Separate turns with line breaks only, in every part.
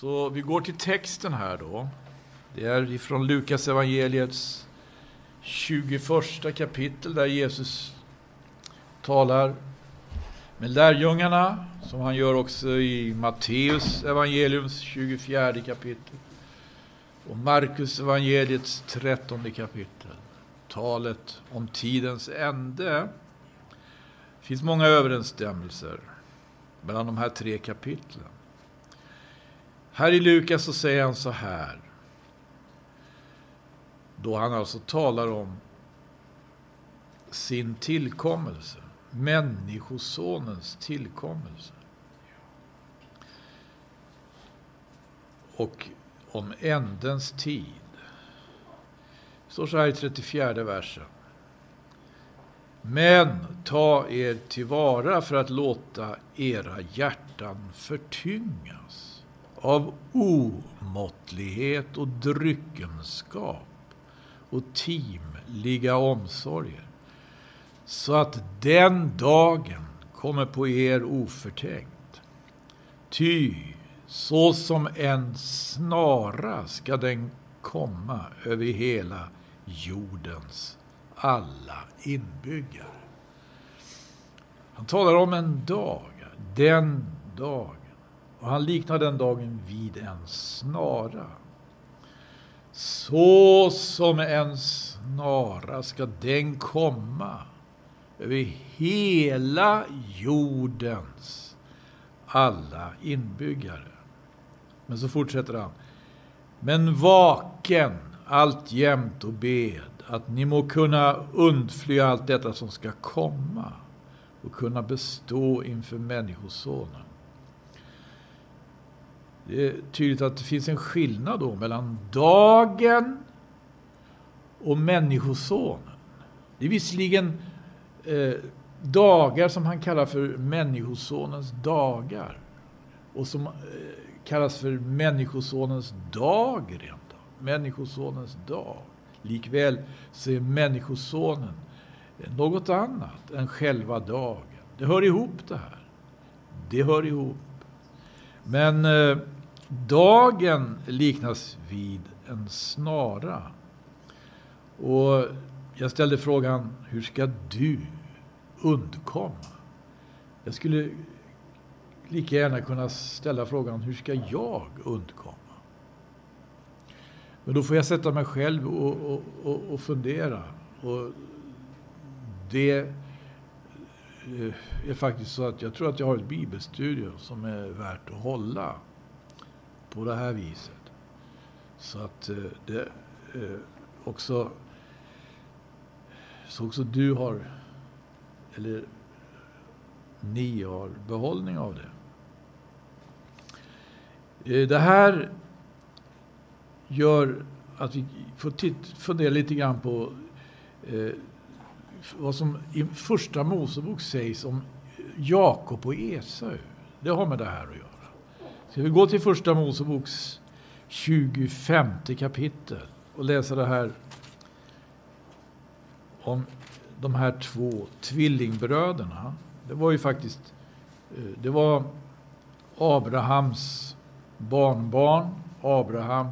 Så vi går till texten här då. Det är ifrån Lukas evangeliets 21 kapitel där Jesus talar med lärjungarna, som han gör också i Matteus evangeliums 24 kapitel och Markus evangeliets 13 kapitel. Talet om tidens ände. Det finns många överensstämmelser mellan de här tre kapitlen. Här i Lukas så säger han så här. Då han alltså talar om sin tillkommelse. Människosonens tillkommelse. Och om ändens tid. Det står så här i 34 versen. Men ta er tillvara för att låta era hjärtan förtyngas av omåttlighet och dryckenskap och timliga omsorger så att den dagen kommer på er oförtänkt. Ty så som en snara ska den komma över hela jordens alla inbyggare. Han talar om en dag, den dagen. Och han liknar den dagen vid en snara. Så som en snara ska den komma över hela jordens alla inbyggare. Men så fortsätter han. Men vaken alltjämt och bed att ni må kunna undfly allt detta som ska komma och kunna bestå inför Människosonen. Det är tydligt att det finns en skillnad då mellan dagen och Människosonen. Det är visserligen eh, dagar som han kallar för Människosonens dagar och som eh, kallas för Människosonens dag rent av. Människosonens dag. Likväl så är Människosonen något annat än själva dagen. Det hör ihop det här. Det hör ihop. Men eh, dagen liknas vid en snara. Och jag ställde frågan, hur ska du undkomma? Jag skulle lika gärna kunna ställa frågan, hur ska jag undkomma? Men då får jag sätta mig själv och, och, och fundera. Och det eh, är faktiskt så att jag tror att jag har ett bibelstudium som är värt att hålla på det här viset. Så att eh, det eh, också så också du har eller ni har behållning av det. Eh, det här gör att vi får fundera lite grann på eh, vad som i första Mosebok sägs om Jakob och Esau. Det har med det här att göra. Vi går till första Moseboks 25 kapitel och läser det här om de här två tvillingbröderna. Det var ju faktiskt eh, det var Abrahams barnbarn. Abraham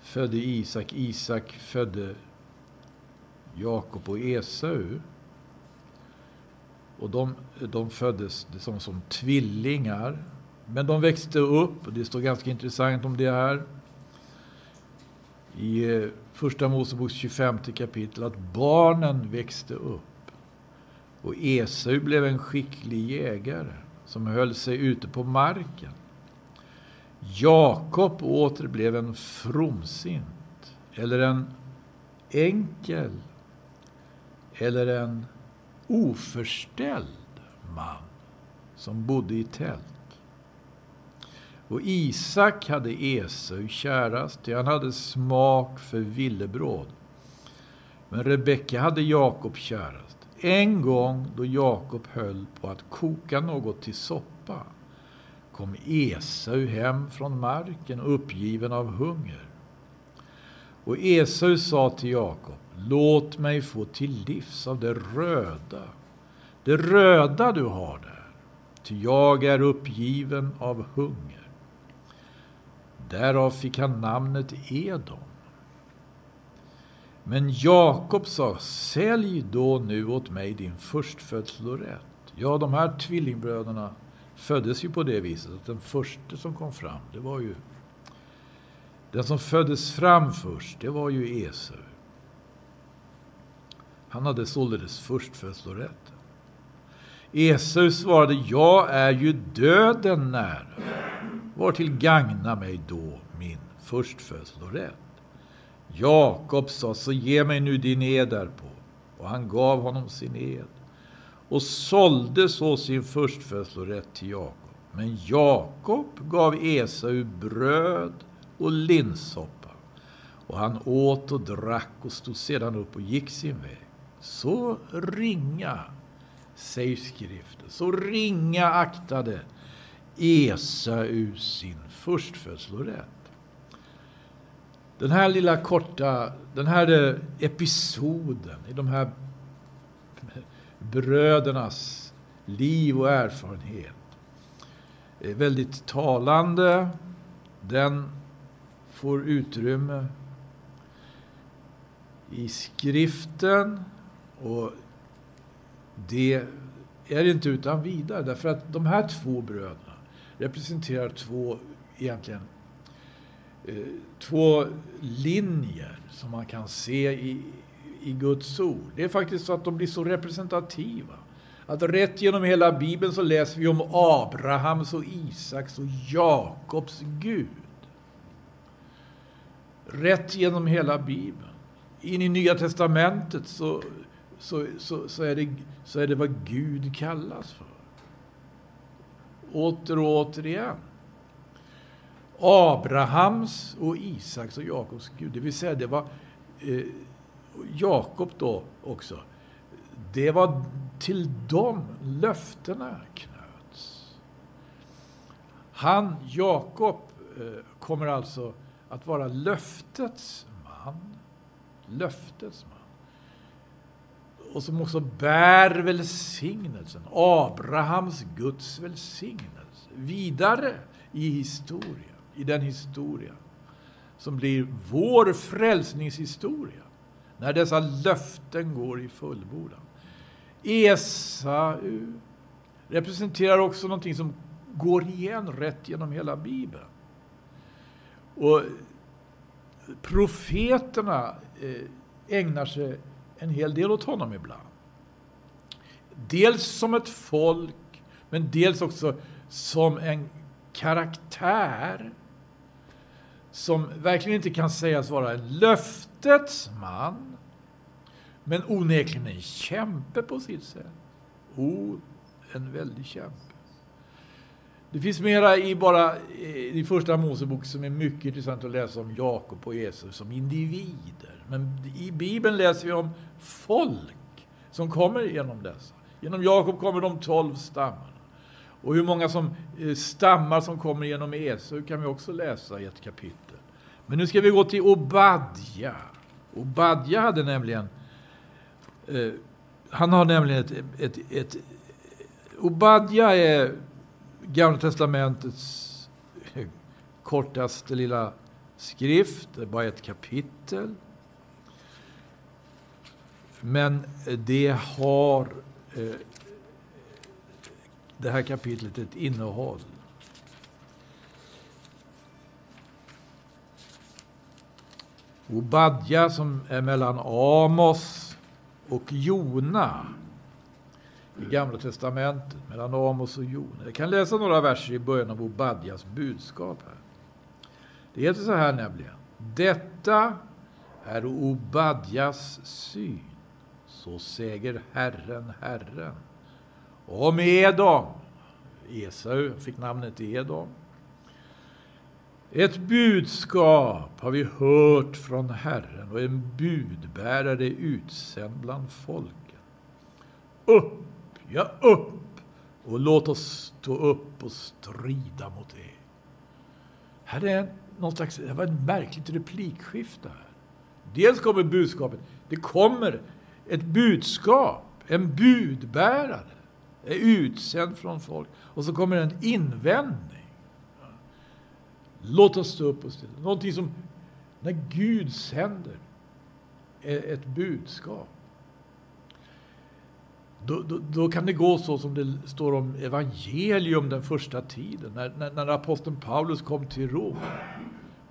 födde Isak. Isak födde Jakob och Esau. Och de, de föddes som, som tvillingar. Men de växte upp, och det står ganska intressant om det här, i eh, Första Moseboks 25 kapitel, att barnen växte upp. Och Esau blev en skicklig jägare som höll sig ute på marken. Jakob åter blev en fromsint, eller en enkel, eller en oförställd man som bodde i tält. Och Isak hade Esau kärast, ty han hade smak för villebråd. Men Rebecka hade Jakob kärast. En gång då Jakob höll på att koka något till soppa kom Esau hem från marken uppgiven av hunger. Och Esau sa till Jakob, låt mig få till livs av det röda, det röda du har där. ty jag är uppgiven av hunger. Därav fick han namnet Edom. Men Jakob sa, sälj då nu åt mig din förstfödslorätt. Ja, de här tvillingbröderna föddes ju på det viset att den första som kom fram, det var ju den som föddes fram först, det var ju Esau. Han hade således förstfödslorätt. Esau svarade, jag är ju döden nära. Var till gagna mig då min förstfödslorätt? Jakob sa, så ge mig nu din ed därpå. Och han gav honom sin ed och sålde så sin förstfödslorätt till Jakob. Men Jakob gav Esau bröd och linssoppa. Och han åt och drack och stod sedan upp och gick sin väg. Så ringa, säger skriften, så ringa aktade Esau sin förstfödslorätt. Den här lilla korta, den här episoden i de här brödernas liv och erfarenhet är väldigt talande. Den får utrymme i skriften och det är inte utan vidare därför att de här två bröderna representerar två egentligen eh, två linjer som man kan se i, i Guds ord. Det är faktiskt så att de blir så representativa. Att rätt genom hela Bibeln så läser vi om Abrahams och Isaks och Jakobs Gud. Rätt genom hela Bibeln. In i Nya Testamentet så, så, så, så, är, det, så är det vad Gud kallas för. Åter och återigen. Abrahams och Isaks och Jakobs Gud. Det vill säga, det var eh, Jakob då också. Det var till dem löftena knöts. Han, Jakob, eh, kommer alltså att vara löftets man. Löftets man. Och som också bär välsignelsen. Abrahams Guds välsignelse. Vidare i historien. I den historia som blir vår frälsningshistoria. När dessa löften går i fullbordan. Esau representerar också någonting som går igen rätt genom hela Bibeln. Och profeterna eh, ägnar sig en hel del åt honom ibland. Dels som ett folk, men dels också som en karaktär som verkligen inte kan sägas vara en löftets man, men onekligen en kämpe på sitt sätt. Oh, en väldig kämpe. Det finns mera i bara eh, i första Mosebok som är mycket intressant att läsa om Jakob och Jesus som individer. Men i Bibeln läser vi om folk som kommer genom dessa. Genom Jakob kommer de tolv stammarna. Och hur många som eh, stammar som kommer genom Esau kan vi också läsa i ett kapitel. Men nu ska vi gå till Obadja. Obadja hade nämligen eh, han har nämligen ett, ett, ett Obadja är Gamla Testamentets kortaste lilla skrift, det är bara ett kapitel. Men det har eh, det här kapitlet ett innehåll. Obadja som är mellan Amos och Jona i Gamla Testamentet, mellan Amos och Jon. Jag kan läsa några verser i början av Obadjas budskap här. Det heter så här nämligen. Detta är Obadjas syn. Så säger Herren, Herren. Om Edom. Esau fick namnet Edom. Ett budskap har vi hört från Herren och en budbärare utsänd bland folken. Upp, ja upp och låt oss stå upp och strida mot det. Här är någon slags, det var ett märkligt replikskifte här. Dels kommer budskapet, det kommer ett budskap, en budbärare. är utsänd från folk. Och så kommer en invändning. Låt oss stå upp och strida. Någonting som, när Gud sänder ett budskap, då, då, då, kan det gå så som det står om evangelium den första tiden, när, när, när aposteln Paulus kom till Rom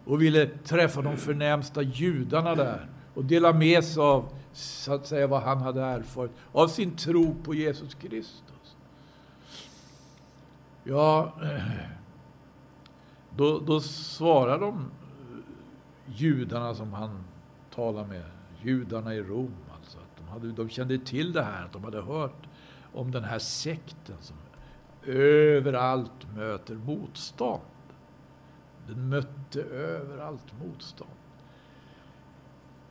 och ville träffa de förnämsta judarna där och dela med sig av så att säga, vad han hade erfarit av sin tro på Jesus Kristus. Ja, då, då svarar de judarna som han talar med, judarna i Rom, hade, de kände till det här, att de hade hört om den här sekten som överallt möter motstånd. Den mötte överallt motstånd.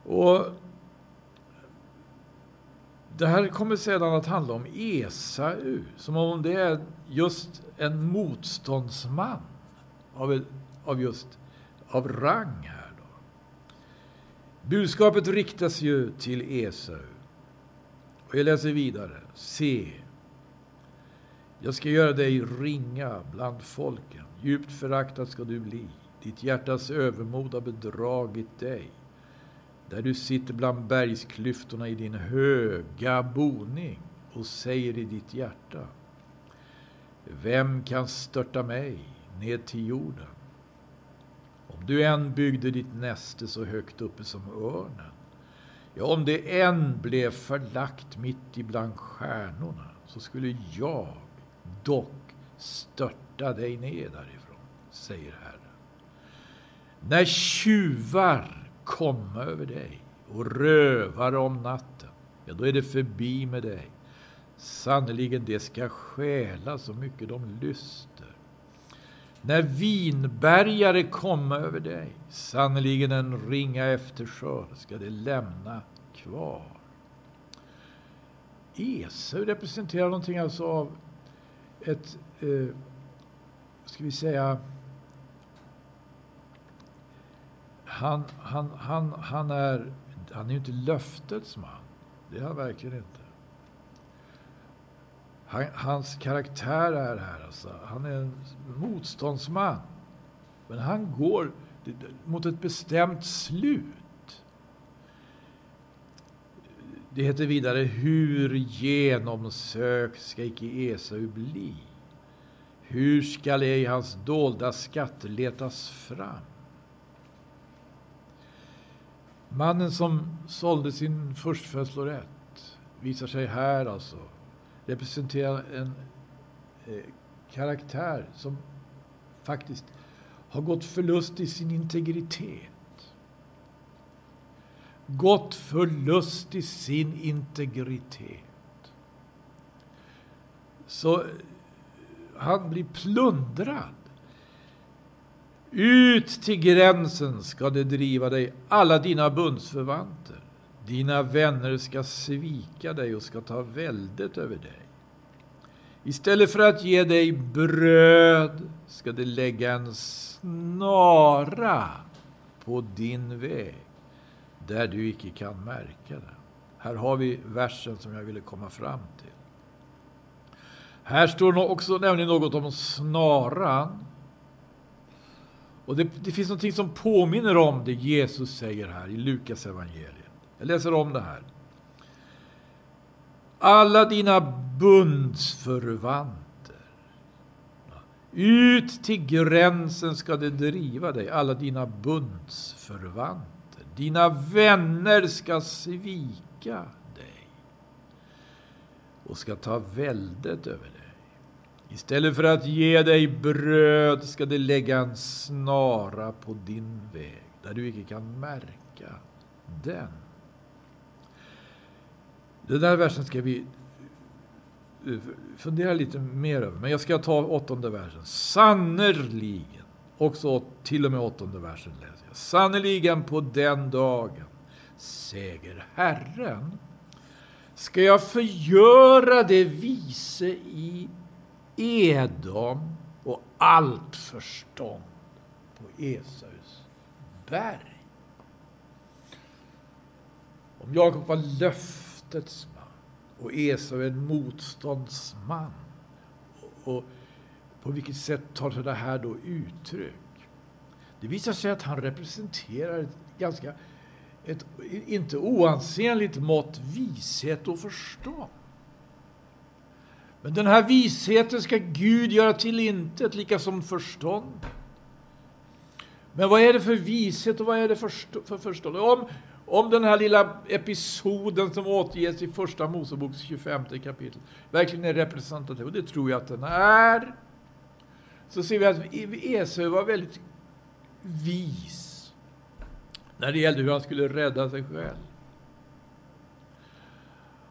Och det här kommer sedan att handla om Esau, som om det är just en motståndsman av, av just av rang här. Då. Budskapet riktas ju till Esau. Och jag läser vidare. Se, jag ska göra dig ringa bland folken. Djupt föraktad ska du bli. Ditt hjärtas övermod har bedragit dig. Där du sitter bland bergsklyftorna i din höga boning och säger i ditt hjärta. Vem kan störta mig ned till jorden? Om du än byggde ditt näste så högt uppe som örnen, ja, om det än blev förlagt mitt ibland stjärnorna, så skulle jag dock störta dig ner därifrån, säger Herren. När tjuvar komma över dig och rövar om natten, ja, då är det förbi med dig. Sannerligen, det ska stjäla så mycket de lyssnar. När vinbergare komma över dig, sannerligen en ringa efterskörd ska det lämna kvar. Esau representerar någonting alltså av ett, eh, ska vi säga, han, han, han, han, är, han är ju inte löftets man. Det är han verkligen inte. Han, hans karaktär är här alltså, han är en motståndsman. Men han går mot ett bestämt slut. Det heter vidare, hur genomsökt ska icke Esau bli? Hur skall ej hans dolda skatter letas fram? Mannen som sålde sin förstfödslorätt visar sig här alltså representerar en eh, karaktär som faktiskt har gått förlust i sin integritet. Gått förlust i sin integritet. Så eh, han blir plundrad ut till gränsen ska det driva dig, alla dina bundsförvanter. Dina vänner ska svika dig och ska ta väldet över dig. Istället för att ge dig bröd ska de lägga en snara på din väg, där du icke kan märka det. Här har vi versen som jag ville komma fram till. Här står också nämligen något om snaran och det, det finns något som påminner om det Jesus säger här i Lukas evangeliet. Jag läser om det här. Alla dina bundsförvanter. Ut till gränsen ska det driva dig, alla dina bundsförvanter. Dina vänner ska svika dig och ska ta väldet över dig. Istället för att ge dig bröd ska det lägga en snara på din väg, där du icke kan märka den. Den där versen ska vi eh, fundera lite mer över, men jag ska ta åttonde versen. Sannerligen, också till och med åttonde versen läser jag. Sannerligen på den dagen, säger Herren, ska jag förgöra det vise i Edom och allt förstånd på Esaus berg. Om Jakob var löftets man, och Esau är en motståndsman. Och på vilket sätt tar sig det här då uttryck? Det visar sig att han representerar ett ganska ett inte oansenligt mått vishet och förstånd. Men den här visheten ska Gud göra till intet, lika som förstånd. Men vad är det för vishet och vad är det för, för förstånd? Om, om den här lilla episoden som återges i Första Moseboks 25 kapitel verkligen är representativ, och det tror jag att den är, så ser vi att e- Esau var väldigt vis när det gällde hur han skulle rädda sig själv.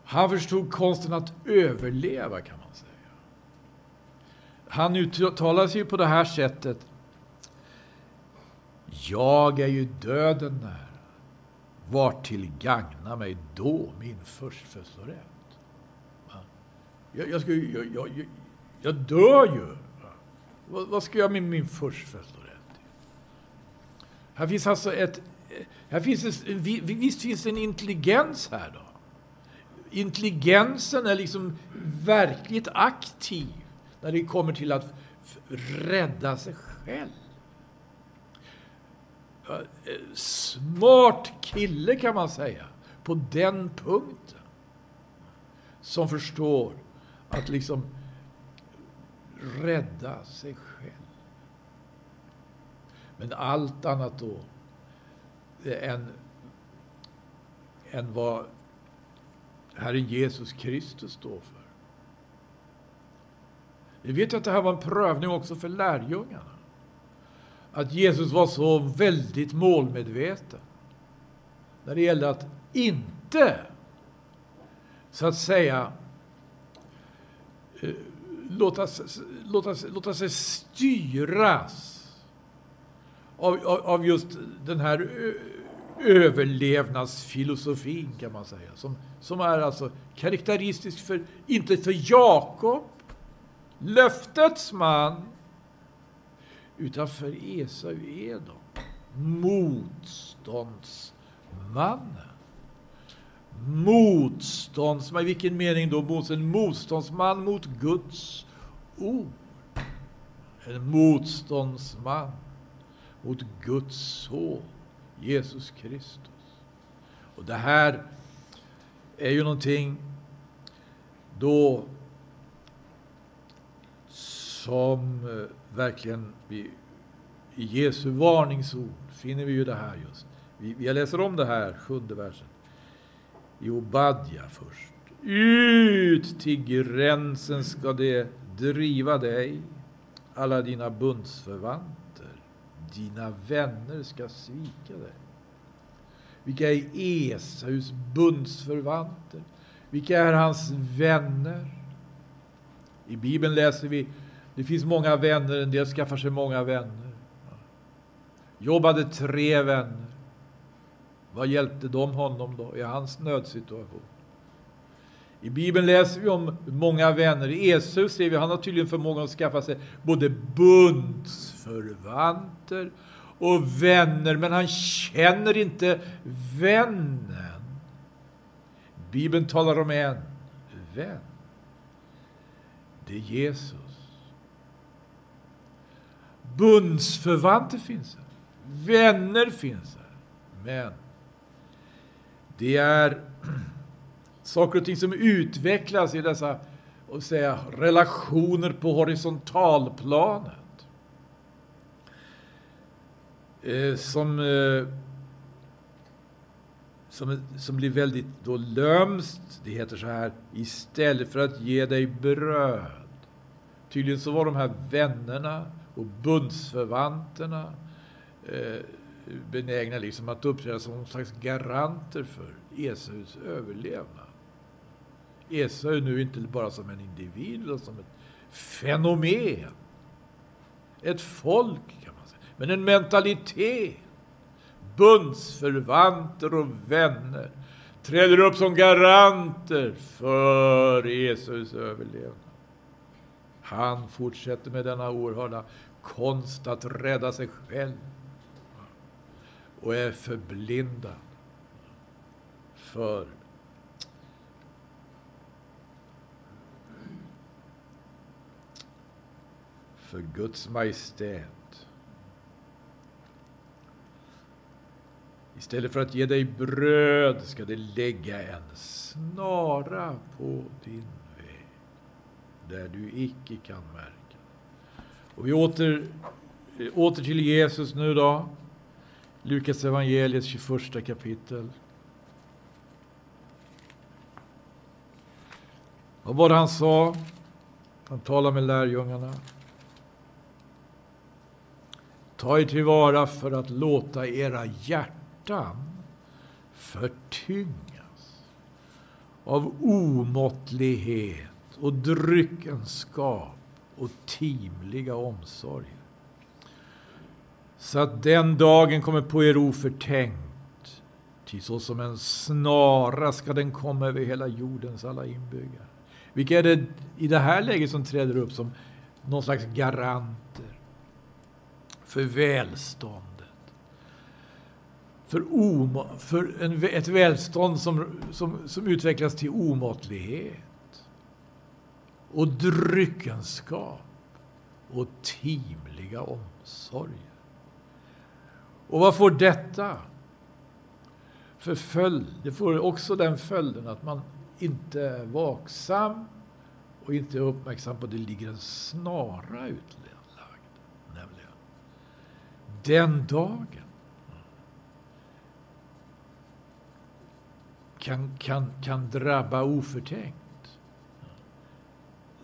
Han förstod konsten att överleva, kan man säga. Han uttalar sig på det här sättet. Jag är ju döden nära. Vart till gagna mig då min förstfödslorätt? Jag, jag, ska, jag, jag, jag, jag dör ju. Vad, vad ska jag med min förstfödslorätt? Här finns alltså ett... Här finns ett, visst finns det en intelligens här då. Intelligensen är liksom verkligt aktiv när det kommer till att rädda sig själv. Eh, smart kille kan man säga, på den punkten. Som förstår att liksom rädda sig själv. Men allt annat då än, än vad Herren Jesus Kristus står för. Vi vet att det här var en prövning också för lärjungarna. Att Jesus var så väldigt målmedveten när det gällde att inte, så att säga, eh, låta, låta, låta sig styras av, av, av just den här överlevnadsfilosofin kan man säga. Som, som är alltså karaktäristisk för, inte för Jakob, löftets man, utan för Esau Edom, motståndsmannen. Motståndsman, i vilken mening då? En motståndsman mot Guds ord. En motståndsman mot Guds son, Jesus Kristus. Och det här är ju någonting då som eh, verkligen vi, i Jesu varningsord finner vi ju det här just. Vi, jag läser om det här, sjunde versen. I Obadja först. Ut till gränsen ska det driva dig, alla dina bundsförvanter dina vänner ska svika dig. Vilka är Esaus bundsförvanter? Vilka är hans vänner? I Bibeln läser vi det finns många vänner, en del skaffar sig många vänner. Jobb hade tre vänner. Vad hjälpte de honom då i hans nödsituation? I Bibeln läser vi om många vänner. Esau ser vi, han har tydligen förmågan att skaffa sig både bundsförvanter och vänner, men han känner inte vännen. Bibeln talar om en vän. Det är Jesus. Bundsförvanter finns här. Vänner finns här. Men det är saker och ting som utvecklas i dessa och säga, relationer på horisontalplanet. Eh, som, eh, som, som blir väldigt då lömst. Det heter så här, istället för att ge dig bröd. Tydligen så var de här vännerna och bundsförvanterna eh, benägna liksom att uppträda som någon slags garanter för Esaus överlevnad. Esau nu inte bara som en individ, utan som ett fenomen. Ett folk, kan man säga. Men en mentalitet. Bundsförvanter och vänner träder upp som garanter för Esaus överlevnad. Han fortsätter med denna oerhörda konst att rädda sig själv och är förblindad för för Guds majestät. Istället för att ge dig bröd ska det lägga en snara på din väg där du icke kan märka och vi åter, eh, åter till Jesus nu då. Lukas evangeliet 21 kapitel. Vad var det han sa? Han talade med lärjungarna. Ta er tillvara för att låta era hjärtan förtyngas av omåttlighet och dryckenskap och timliga omsorger. Så att den dagen kommer på er oförtänkt, ty så som en snara ska den komma över hela jordens alla inbyggare. Vilka är det i det här läget som träder upp som någon slags garanter för välståndet? För, om, för en, ett välstånd som, som, som utvecklas till omåttlighet och dryckenskap och timliga omsorger. Och vad får detta för följd? Det får också den följden att man inte är vaksam och inte är uppmärksam på att det ligger en snara utlagd. Nämligen den dagen kan, kan, kan drabba oförtänkt.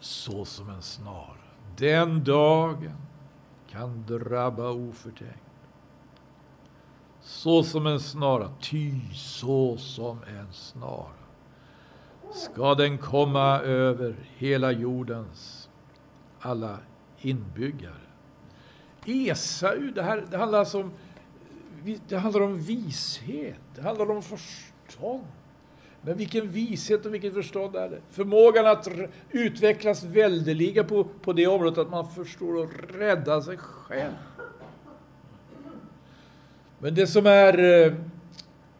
Så som en snara. Den dagen kan drabba oförtänkt. Så som en snara, ty så som en snara ska den komma över hela jordens alla inbyggare. Esau, det, här, det, handlar alltså om, det handlar om vishet, det handlar om förstånd. Men vilken vishet och vilket förstånd är det? Förmågan att utvecklas väldeliga på, på det området att man förstår att rädda sig själv. Men det som är eh,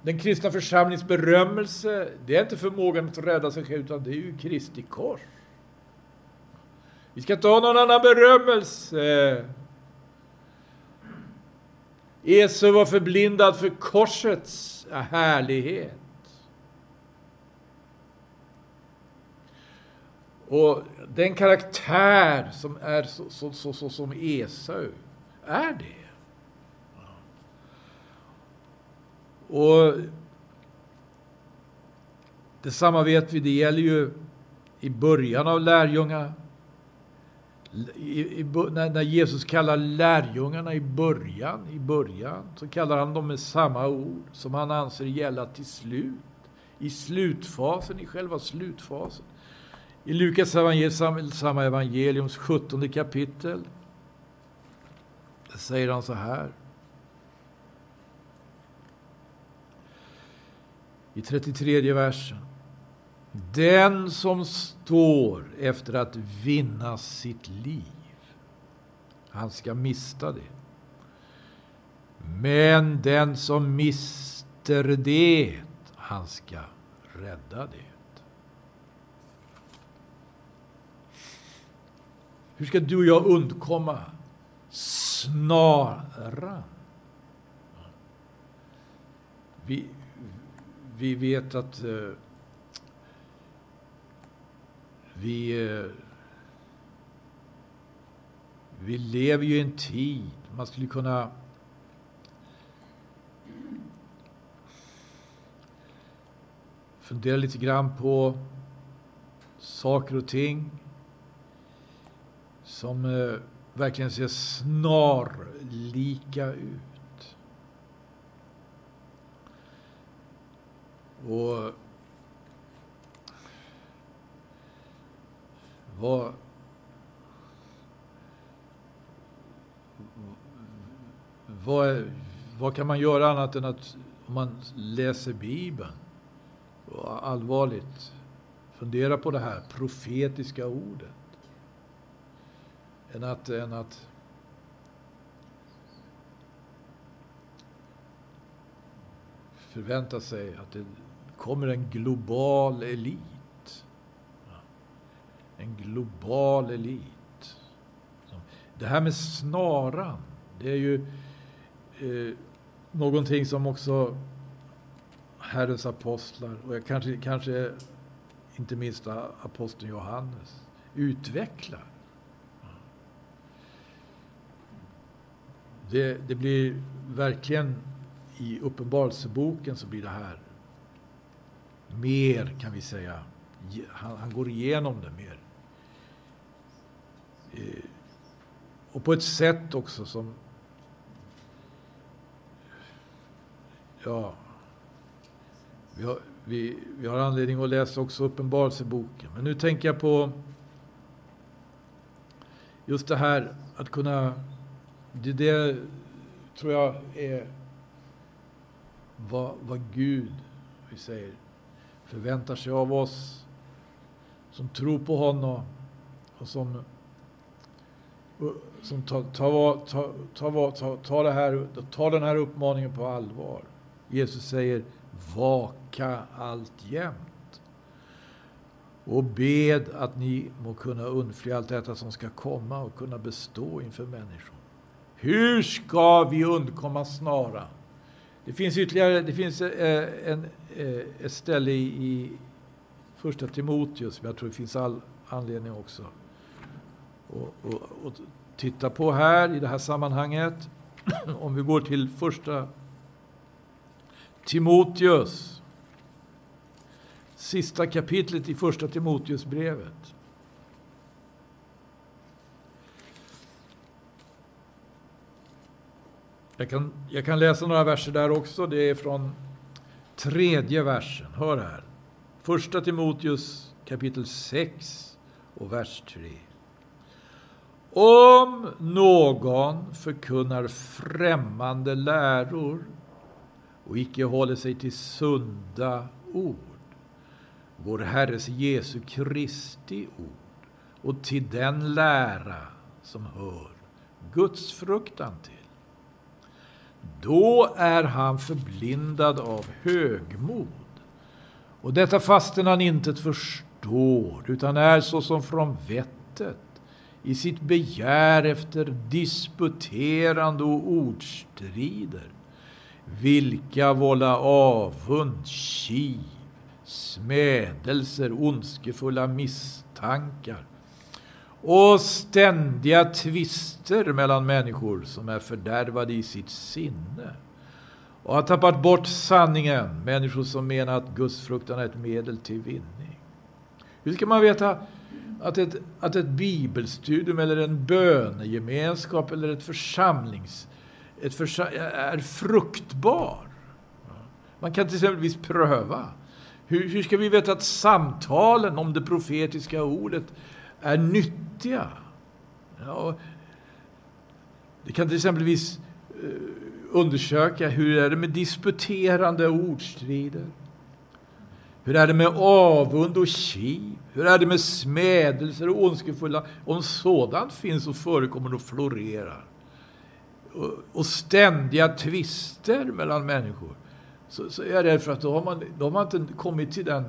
den kristna församlingens berömmelse, det är inte förmågan att rädda sig själv, utan det är ju Kristi kors. Vi ska inte ha någon annan berömmelse. Esau var förblindad för korsets härlighet. Och den karaktär som är så, så, så, så som Esau är det. Och Detsamma vet vi, det gäller ju i början av lärjunga. I, i, när, när, Jesus kallar lärjungarna i början, i början, så kallar han dem med samma ord som han anser gälla till slut. I slutfasen, i själva slutfasen. I Lukas evangelium, samma evangeliums 17 kapitel, säger han så här. i 33 versen. Den som står efter att vinna sitt liv, han ska mista det. Men den som mister det, han ska rädda det. Hur ska du och jag undkomma? Snaran? Vi, vi vet att eh, vi, eh, vi lever ju i en tid, man skulle kunna fundera lite grann på saker och ting som eh, verkligen ser snarlika ut. Och vad vad, vad kan man göra annat än att om man läser Bibeln och allvarligt fundera på det här profetiska ordet än att, än att förvänta sig att det kommer en global elit. En global elit. det här med snaran, det är ju eh, någonting som också Herrens apostlar, och kanske, kanske inte minst aposteln Johannes, utvecklar. Det, det blir verkligen i Uppenbarelseboken så blir det här mer, kan vi säga. Han, han går igenom det mer. Eh, och på ett sätt också som... Ja... Vi har, vi, vi har anledning att läsa också Uppenbarelseboken. Men nu tänker jag på just det här att kunna... Det, det tror jag är vad, vad Gud, vi säger, förväntar sig av oss som tror på honom och som, som tar, tar, tar, tar, tar, tar, det här, tar den här uppmaningen på allvar. Jesus säger vaka alltjämt och bed att ni må kunna undfly allt detta som ska komma och kunna bestå inför människor. Hur ska vi undkomma snaran? Det finns ytterligare det finns eh, en, eh, ett ställe i, i första Timoteus som jag tror det finns all anledning också att titta på här i det här sammanhanget. Om vi går till första Timoteus. Sista kapitlet i första Timoteusbrevet. Jag kan, jag kan läsa några verser där också. Det är från tredje versen. Hör här. Första Timoteus kapitel 6 och vers 3. Om någon förkunnar främmande läror och icke håller sig till sunda ord, vår Herres Jesu Kristi ord, och till den lära som hör Guds fruktan till då är han förblindad av högmod. Och detta fastän han inte förstår, utan är såsom från vettet i sitt begär efter disputerande och ordstrider, vilka vålla avund, kiv, smädelser, ondskefulla misstankar och ständiga tvister mellan människor som är fördärvade i sitt sinne och har tappat bort sanningen, människor som menar att gudsfruktan är ett medel till vinning. Hur ska man veta att ett, att ett bibelstudium eller en bönegemenskap eller ett församlings... Ett försa är fruktbar? Man kan till exempel pröva. Hur, hur ska vi veta att samtalen om det profetiska ordet är nyttiga. Ja, det kan till exempelvis eh, undersöka hur är det med disputerande ordstrider? Hur är det med avund och kiv? Hur är det med smädelser och ondskefulla? Om sådant finns och förekommer och florerar och, och ständiga tvister mellan människor så, så är jag rädd för att då har man, då har man inte kommit till den,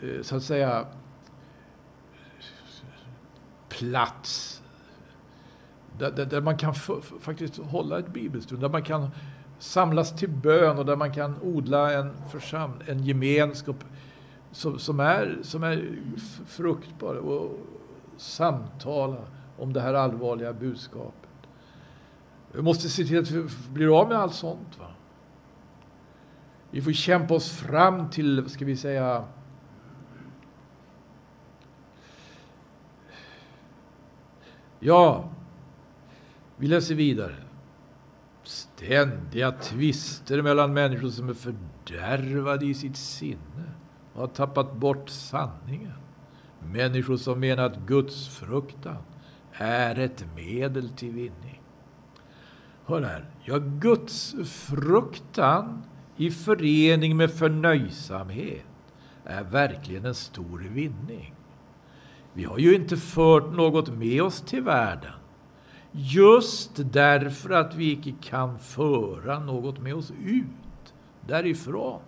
eh, så att säga, plats där, där, där man kan faktiskt hålla ett bibelstund, där man kan samlas till bön och där man kan odla en, församling, en gemenskap som, som, är, som är fruktbar och samtala om det här allvarliga budskapet. Vi måste se till att vi blir av med allt sånt. Va? Vi får kämpa oss fram till, ska vi säga, Ja, vi läser vidare. Ständiga tvister mellan människor som är fördärvade i sitt sinne och har tappat bort sanningen. Människor som menar att Guds fruktan är ett medel till vinning. Hör här. Ja, Guds fruktan i förening med förnöjsamhet är verkligen en stor vinning. Vi har ju inte fört något med oss till världen. Just därför att vi icke kan föra något med oss ut därifrån.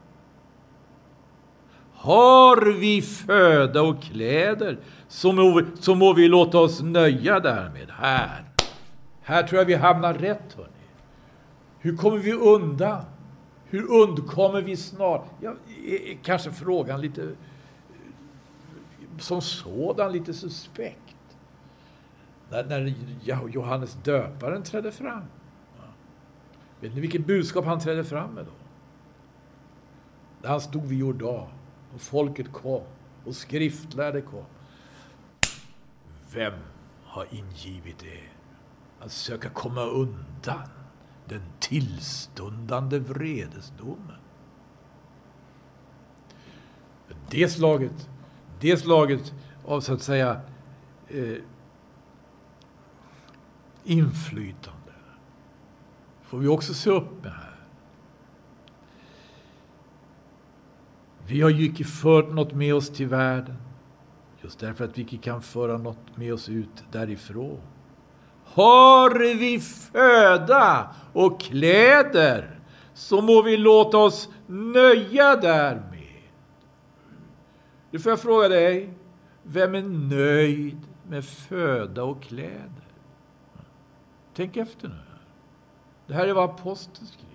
Har vi föda och kläder så må, vi, så må vi låta oss nöja därmed här Här tror jag vi hamnar rätt, hörni. Hur kommer vi undan? Hur undkommer vi snart? Ja, kanske frågan lite som sådan lite suspekt. När, när Johannes döparen trädde fram. Vet ni vilket budskap han trädde fram med då? När han stod vid Jordan och folket kom och skriftlärde kom. Vem har ingivit er att söka komma undan den tillstundande vredesdomen? Det slaget, det slaget av så att säga eh, inflytande får vi också se upp med här. Vi har ju icke fört något med oss till världen, just därför att vi icke kan föra något med oss ut därifrån. Har vi föda och kläder, så må vi låta oss nöja därmed. Nu får jag fråga dig, vem är nöjd med föda och kläder? Tänk efter nu. Det här är vad aposteln skriver.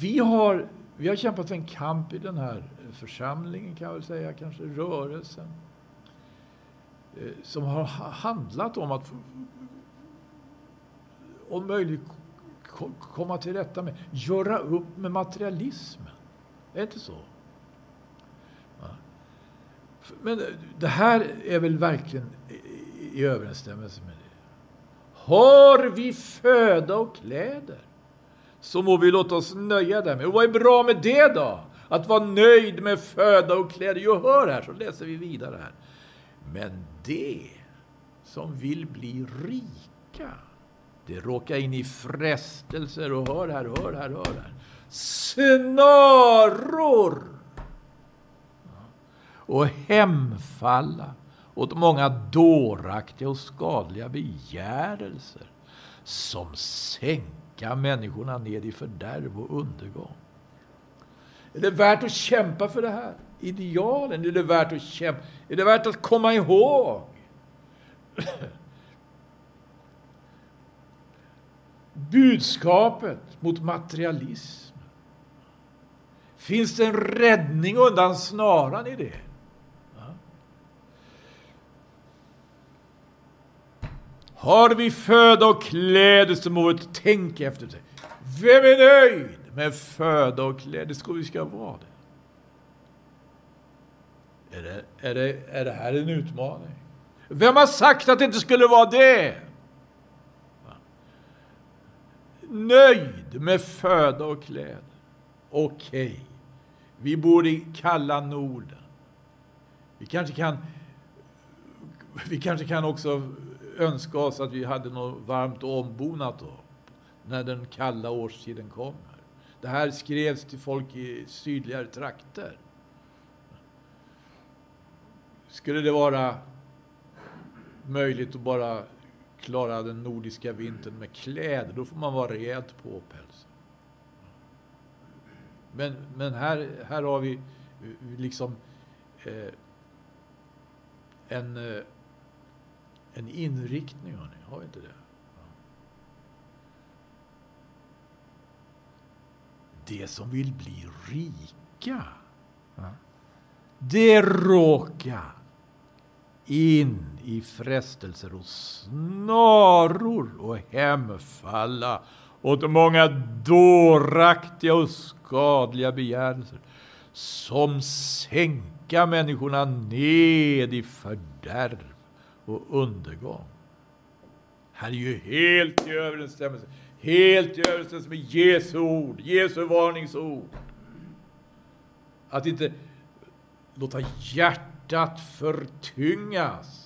Vi har, vi har kämpat en kamp i den här församlingen, kan jag väl säga, kanske rörelsen, eh, som har handlat om att om möjligt komma till rätta med, göra upp med materialismen. Är det inte så? Men det här är väl verkligen i överensstämmelse med det. Har vi föda och kläder, så må vi låta oss nöja därmed. Och vad är bra med det då? Att vara nöjd med föda och kläder. Jo, hör här, så läser vi vidare här. Men det som vill bli rika, det råkar in i frestelser och hör här, hör här, hör här. Snaror! Och hemfalla åt många dåraktiga och skadliga begärelser som sänka människorna ned i fördärv och undergång. Är det värt att kämpa för det här? Idealen? Är det värt att kämpa? Är det värt att komma ihåg? Budskapet mot materialism. Finns det en räddning undan snaran i det? Har vi föda och kläder så må vi tänka efter det. Vem är nöjd med föda och kläder? Ska vi ska vara det. Är det, är, det, är det här en utmaning? Vem har sagt att det inte skulle vara det? Nöjd med föda och kläder. Okej, okay. vi bor i kalla Norden. Vi kanske kan vi kanske kan också önska oss att vi hade något varmt och ombonat då, när den kalla årstiden kommer. Det här skrevs till folk i sydligare trakter. Skulle det vara möjligt att bara klara den nordiska vintern med kläder, då får man vara rejält påpälsad. Men, men här, här har vi liksom eh, en eh, en inriktning, hörni. Har vi inte det? Det som vill bli rika, det råkar in i frestelser och snaror och hemfalla åt många dåraktiga och skadliga begärelser som sänka människorna ned i fördärv och undergång. Han är ju helt i överensstämmelse, helt i överensstämmelse med Jesu ord, Jesu varningsord. Att inte låta hjärtat förtyngas.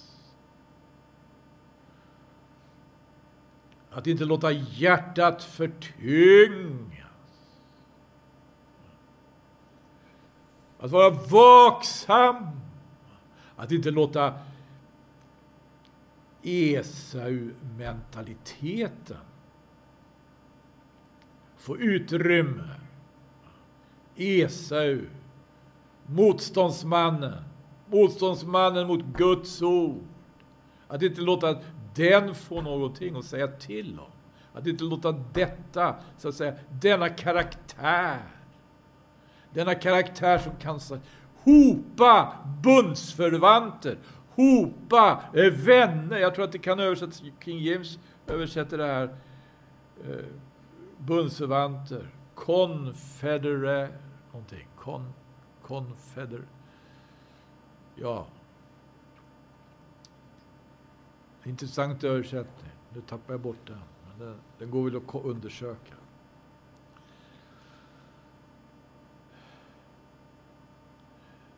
Att inte låta hjärtat förtyngas. Att vara vaksam. Att inte låta Esau-mentaliteten få utrymme. Esau, motståndsmannen, motståndsmannen mot Guds ord. Att inte låta den få någonting att säga till om. Att inte låta detta, så att säga, denna karaktär, denna karaktär som kan hopa bundsförvanter, hopa eh, vänner. Jag tror att det kan översättas, King James översätter det här, eh, bundsförvanter, confedere, någonting, con, confeder, ja. Intressant översättning. Nu tappar jag bort den. Men den, den går väl att undersöka.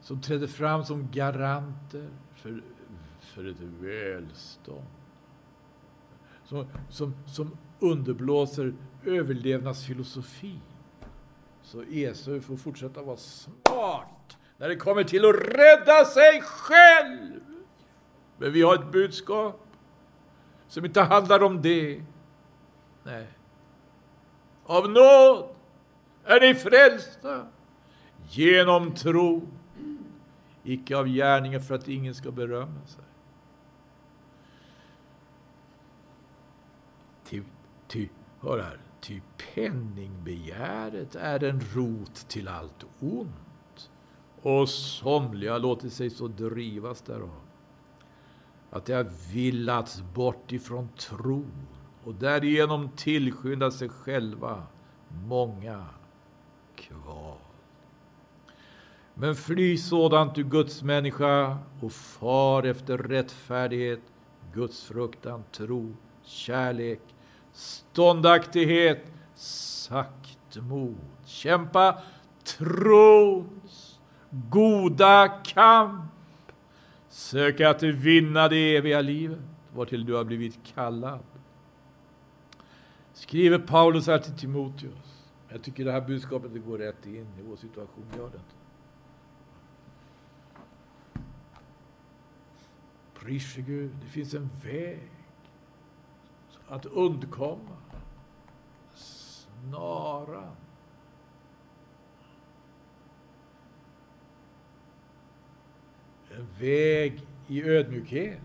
Som trädde fram som garanter för, för ett välstånd. Som, som, som underblåser överlevnadsfilosofi. Så Esau får fortsätta vara smart när det kommer till att rädda sig själv. Men vi har ett budskap som inte handlar om det. Nej. Av nåd är ni frälsta genom tro, icke av gärningar för att ingen ska berömma sig. Ty, ty, hör här, ty penningbegäret är en rot till allt ont, och somliga låter sig så drivas därav att de har villats bort ifrån tron och därigenom tillskynda sig själva många kvar. Men fly sådant du Guds människa och far efter rättfärdighet, gudsfruktan, tro, kärlek, ståndaktighet, saktmod. Kämpa trons goda kamp Sök att vinna det eviga livet, vartill du har blivit kallad. Skriver Paulus här till Timoteus. Jag tycker det här budskapet det går rätt in i vår situation, gör det inte? Pris Gud, det finns en väg att undkomma snaran En väg i ödmjukhet.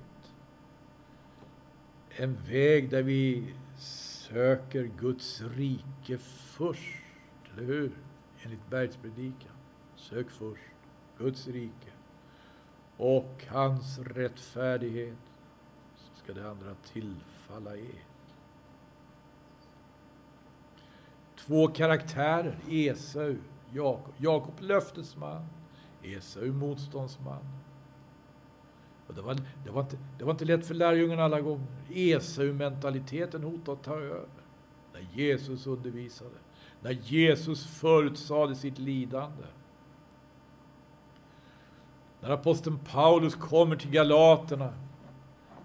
En väg där vi söker Guds rike först. Eller hur? Enligt bergspredikan. Sök först Guds rike och hans rättfärdighet så ska det andra tillfalla er. Två karaktärer, Esau, Jakob. Jakob löftesman, Esau motståndsman. Och det, var, det, var inte, det var inte lätt för lärjungarna alla gånger. Esau-mentaliteten hotade att ta över. När Jesus undervisade. När Jesus förutsade sitt lidande. När aposteln Paulus kommer till Galaterna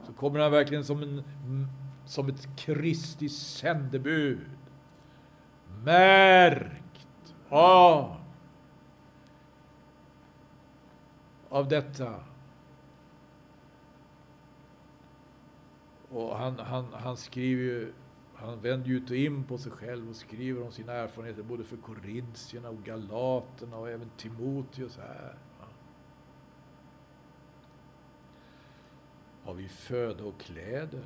så kommer han verkligen som, en, som ett Kristi sändebud. Märkt av, av detta Och han, han, han skriver ju, han vänder ju och in på sig själv och skriver om sina erfarenheter både för korintierna och galaterna och även Timoteus här. Har vi föda och kläder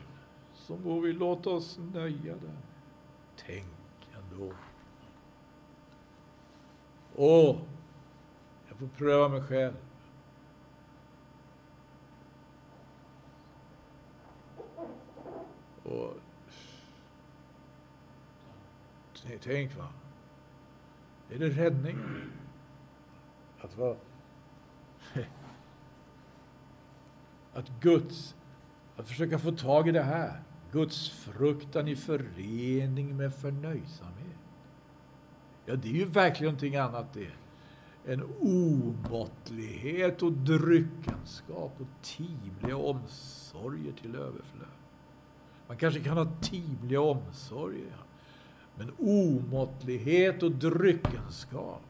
så må vi låta oss nöja där. Tänk ändå. Åh, jag får pröva mig själv. Och Tänk va. Är det räddningen? Att vara... Att Guds... Att försöka få tag i det här. Guds fruktan i förening med förnöjsamhet. Ja, det är ju verkligen någonting annat det. En omåttlighet och dryckenskap och timliga omsorger till överflöd. Man kanske kan ha timliga omsorger. Men omåttlighet och dryckenskap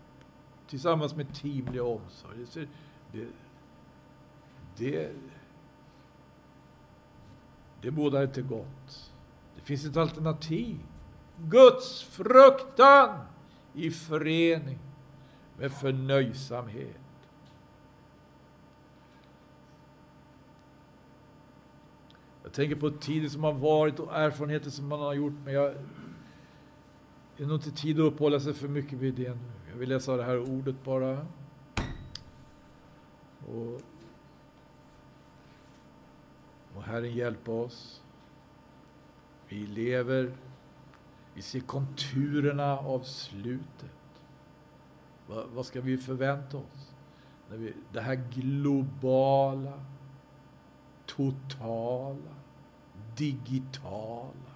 tillsammans med timliga omsorger, det, det, det bådar inte gott. Det finns ett alternativ. Guds fruktan i förening med förnöjsamhet. Jag tänker på tider som har varit och erfarenheter som man har gjort, men jag det är nog inte tid att uppehålla sig för mycket vid det nu. Jag vill läsa det här ordet bara. Och, Må Herren hjälpa oss. Vi lever, vi ser konturerna av slutet. Va, vad ska vi förvänta oss? När vi, det här globala, totala, digitala,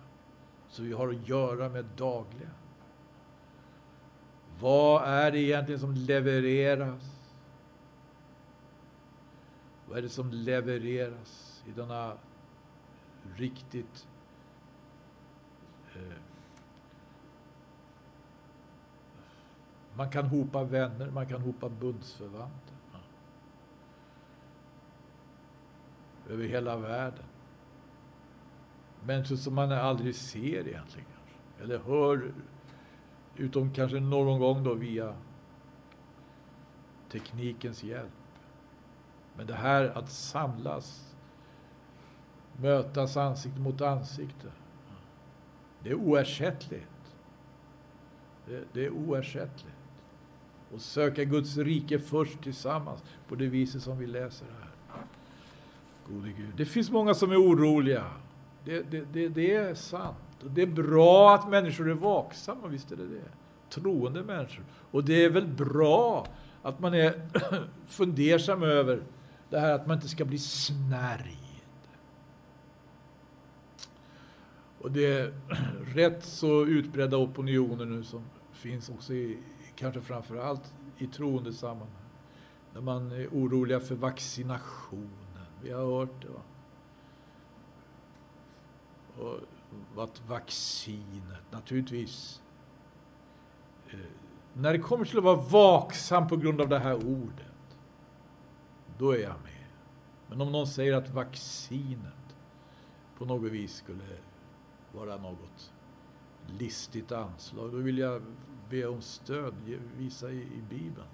som vi har att göra med dagligen. Vad är det egentligen som levereras? Vad är det som levereras denna riktigt eh, Man kan hopa vänner, man kan hopa bundsförvanter. Över hela världen. Människor som man aldrig ser egentligen. Eller hör Utom kanske någon gång då via teknikens hjälp. Men det här att samlas, mötas ansikte mot ansikte. Det är oersättligt. Det, det är oersättligt. Och söka Guds rike först tillsammans på det viset som vi läser här. Gode Gud. Det finns många som är oroliga. Det, det, det, det är sant. Och det är bra att människor är vaksamma, visst är det det. Troende människor. Och det är väl bra att man är fundersam över det här att man inte ska bli snärj. Och det är rätt så utbredda opinioner nu som finns också i, kanske framför allt i troende sammanhang. När man är oroliga för vaccinationen. Vi har hört det. Va? Och att vaccinet, naturligtvis. Eh, när det kommer till att vara vaksam på grund av det här ordet, då är jag med. Men om någon säger att vaccinet på något vis skulle vara något listigt anslag, då vill jag be om stöd, visa i, i Bibeln.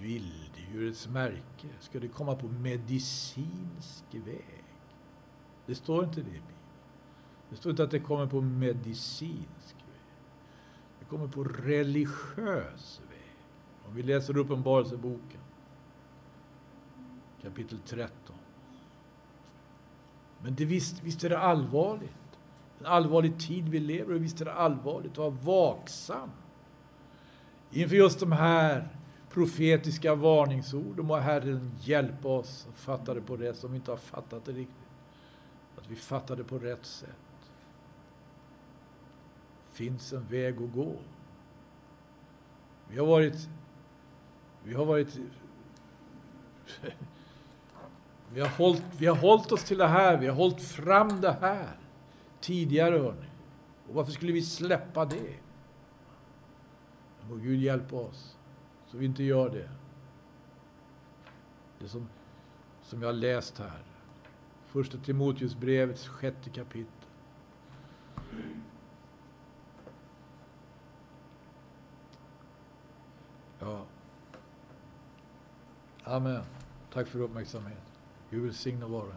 Vilddjurets märke, ska det komma på medicinsk väg? Det står inte det i Bibeln. Det står inte att det kommer på medicinsk väg. Det kommer på religiös väg. Om vi läser Uppenbarelseboken, kapitel 13. Men det, visst, visst är det allvarligt. En allvarlig tid vi lever i. Visst är det allvarligt att vara vaksam inför just de här profetiska varningsorden. Må Herren hjälpa oss att fatta det på rätt sätt, som vi inte har fattat det riktigt. Att vi fattar det på rätt sätt. finns en väg att gå. Vi har varit... Vi har varit... Vi har, hållit, vi har hållit oss till det här, vi har hållit fram det här tidigare, hörni. Och varför skulle vi släppa det? Må Gud hjälpa oss, så vi inte gör det. Det som, som jag har läst här. Första Timoteusbrevets sjätte kapitel. Ja. Amen. Tack för uppmärksamheten. Gud välsigne var och